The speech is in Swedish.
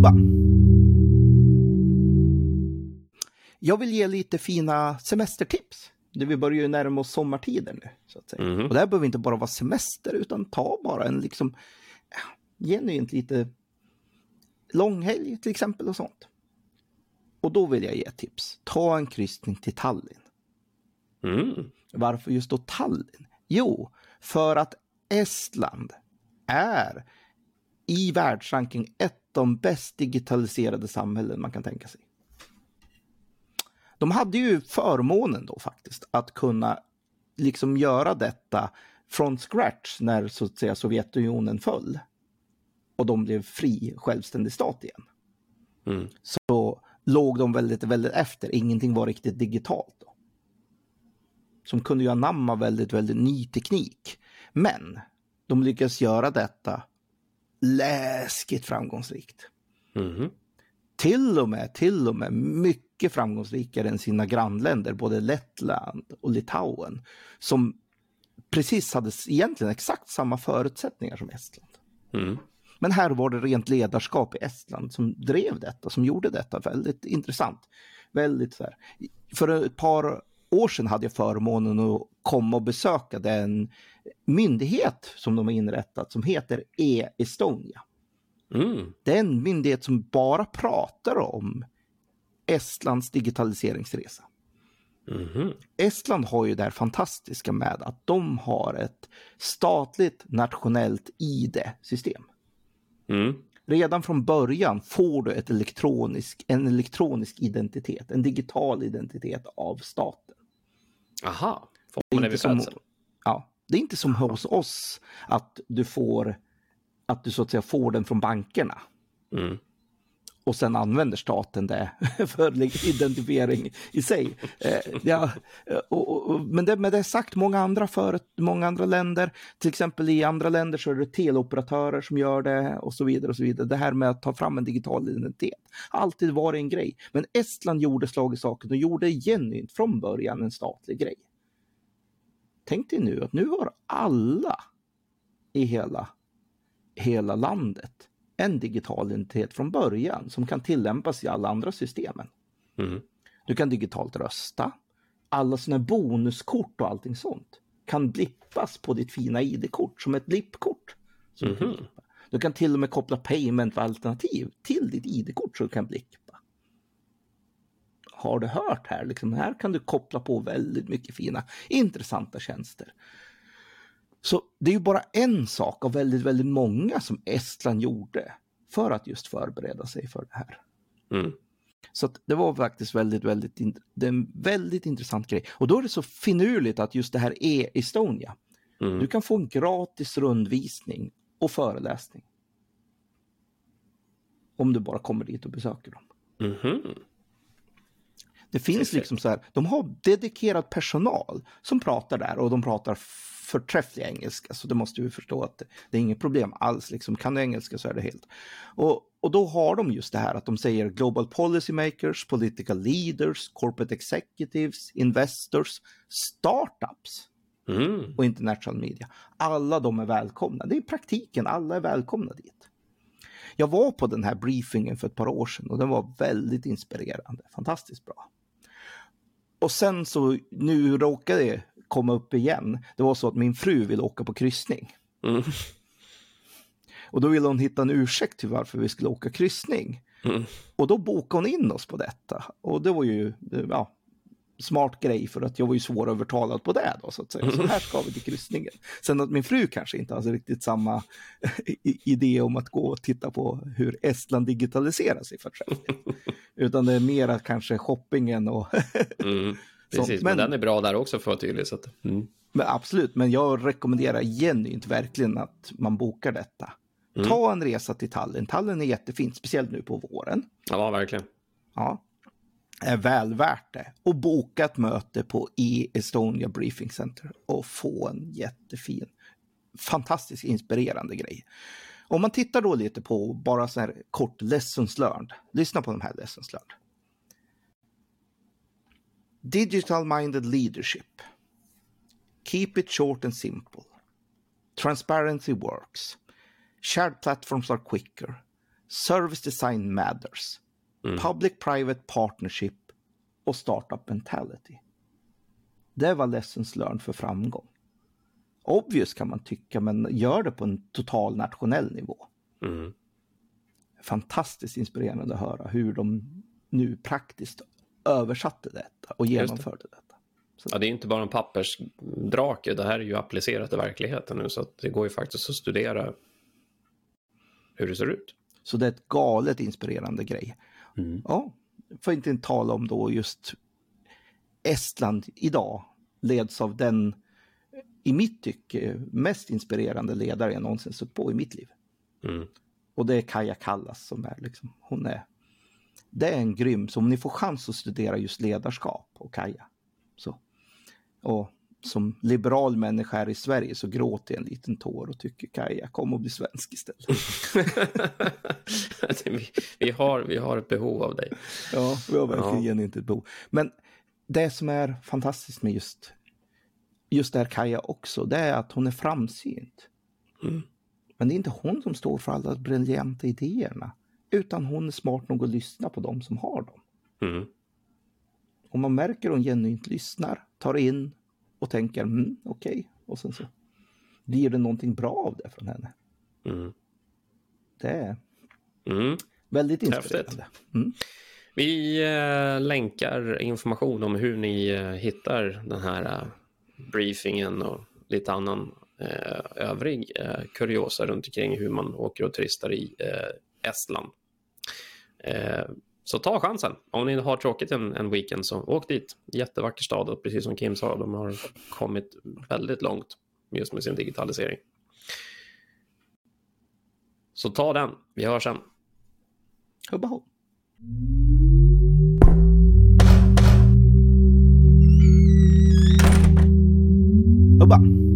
Tobba. Jag vill ge lite fina semestertips. Vi börjar ju närma oss sommartiden nu. Så att säga. Mhm. Och det här behöver inte bara vara semester utan ta bara en liksom genuint lite långhelg till exempel och sånt. Och då vill jag ge ett tips. Ta en kryssning till Tallinn. Mm. Varför just då Tallinn? Jo, för att Estland är i världsranking ett de bäst digitaliserade samhällen man kan tänka sig. De hade ju förmånen då faktiskt att kunna liksom göra detta från scratch när så att säga Sovjetunionen föll. Och de blev fri självständig stat igen. Mm. Så låg de väldigt, väldigt efter. Ingenting var riktigt digitalt. Då. Som kunde ju anamma väldigt, väldigt ny teknik. Men de lyckades göra detta läskigt framgångsrikt. Mhm. Till och med, till och med mycket framgångsrikare än sina grannländer, både Lettland och Litauen, som precis hade egentligen exakt samma förutsättningar som Estland. Mm. Men här var det rent ledarskap i Estland som drev detta, som gjorde detta väldigt intressant. Väldigt så här. För ett par år sedan hade jag förmånen att komma och besöka den myndighet som de har inrättat som heter E-Estonia. Mm. Det är en myndighet som bara pratar om Estlands digitaliseringsresa. Mhm. Estland har ju det här fantastiska med att de har ett statligt nationellt ID-system. Mm. Redan från början får du elektronisk, en elektronisk identitet, en digital identitet av staten. Aha. Får Det är man det inte vid som, ja, det är inte som hos oss att du får att du så att säga får den från bankerna Mm och sen använder staten det för identifiering i sig. Eh, ja, eh, och, och, men det, med det sagt, många andra, för, många andra länder, till exempel i andra länder så är det teleoperatörer som gör det och så vidare. och så vidare. Det här med att ta fram en digital identitet har alltid varit en grej. Men Estland gjorde slag i saken och gjorde genuint från början en statlig grej. Tänk dig nu att nu har alla i hela, hela landet en digital identitet från början som kan tillämpas i alla andra systemen. Mm. Du kan digitalt rösta. Alla sådana bonuskort och allting sånt kan blippas på ditt fina ID-kort som ett blippkort. som du kan Mhm. blippa. Du kan till och med koppla payment-alternativ till ditt ID-kort så du kan blippa. Har du hört här? Liksom, här kan du koppla på väldigt mycket fina intressanta tjänster. Så det är ju bara en sak av väldigt, väldigt många som Estland gjorde för att just förbereda sig för det här. Mm. Så det var faktiskt väldigt, väldigt, det är en väldigt intressant grej. Och då är det så finurligt att just det här är Estonia. Mm. Du kan få en gratis rundvisning och föreläsning. Om du bara kommer dit och besöker dem. Mhm. Det finns liksom så här, de har dedikerad personal som pratar där och de pratar förträfflig engelska. Så det måste vi förstå att det, det är inget problem alls. Liksom. Kan du engelska så är det helt. Och, och då har de just det här att de säger global policy makers, political leaders, corporate executives, investors, startups Mm. och international media. Alla de är välkomna. Det är praktiken, alla är välkomna dit. Jag var på den här briefingen för ett par år sedan och den var väldigt inspirerande. Fantastiskt bra. Och sen så, nu råkade det komma upp igen. Det var så att min fru ville åka på kryssning. Mm. Och då ville hon hitta en ursäkt till varför vi skulle åka kryssning. Mm. Och då bokade hon in oss på detta. Och det var ju, ja, smart grej för att jag var ju svårövertalad på det då så att säga. Så här ska vi till kryssningen. Sen att min fru kanske inte har riktigt samma idé om att gå och titta på hur Estland digitaliserar sig förträffligt. Utan det är mera kanske shoppingen och Mm. Precis, men- men... den är bra där också för att vara tydlig. Så att, mm. Men absolut, men jag rekommenderar genuint verkligen att man bokar detta. Mm. Ta en resa till Tallinn. Tallinn är jättefint, speciellt nu på våren. Ja, verkligen. Ja. Är väl värt det. Och boka ett möte på E-Estonia Briefing Center och få en jättefin, fantastiskt inspirerande grej. Om man tittar då lite på bara så här kort lessons learned. Lyssna på de här lessons learned. Digital minded leadership. Keep it short and simple. Transparency works. Shared platforms are quicker. Service Design Matters, Mm. Public-Private Partnership och Startup Mentality. Det var lessons learned för framgång. Obvious kan man tycka, men gör det på en total nationell nivå. Mm. Fantastiskt inspirerande att höra hur de nu praktiskt översatte detta och det. genomförde detta. Ja, det är inte bara en pappersdrake, det här är ju applicerat i verkligheten nu så det går ju faktiskt att studera hur det ser ut. Så det är ett galet inspirerande grej. Mm. Ja, för inte tala om då just Estland idag leds av den, i mitt tycke, mest inspirerande ledare jag någonsin sett på i mitt liv. Mm. Och det är Kaja Kallas som är liksom, hon är, det är en grym, så om ni får chans att studera just ledarskap och Kaja. Så. Och som liberal människa här i Sverige så gråter jag en liten tår och tycker Kaja, kom och bli svensk istället. vi, vi, har, vi har ett behov av dig. Ja, vi har verkligen Ja. inte ett behov. Men det som är fantastiskt med just, just där Kaja också, det är att hon är framsynt. Mm. Men det är inte hon som står för alla briljanta idéerna, utan hon är smart nog att lyssna på dem som har dem. Mm. Och man märker hon genuint lyssnar, tar in och tänker mm, okej. Och sen så blir det någonting bra av det från henne. Mm. Det är Mm. väldigt inspirerande. Mm. Vi eh, länkar information om hur ni eh, hittar den här eh, briefingen och lite annan övrig kuriosa runt omkring hur man åker och turistar i Estland. Eh, så ta chansen. Om ni har tråkigt en, en weekend så åk dit. Jättevacker stad och precis som Kim sa, de har kommit väldigt långt just med sin digitalisering. Så ta den. Vi hörs sen. Hubba hopp. Hubba.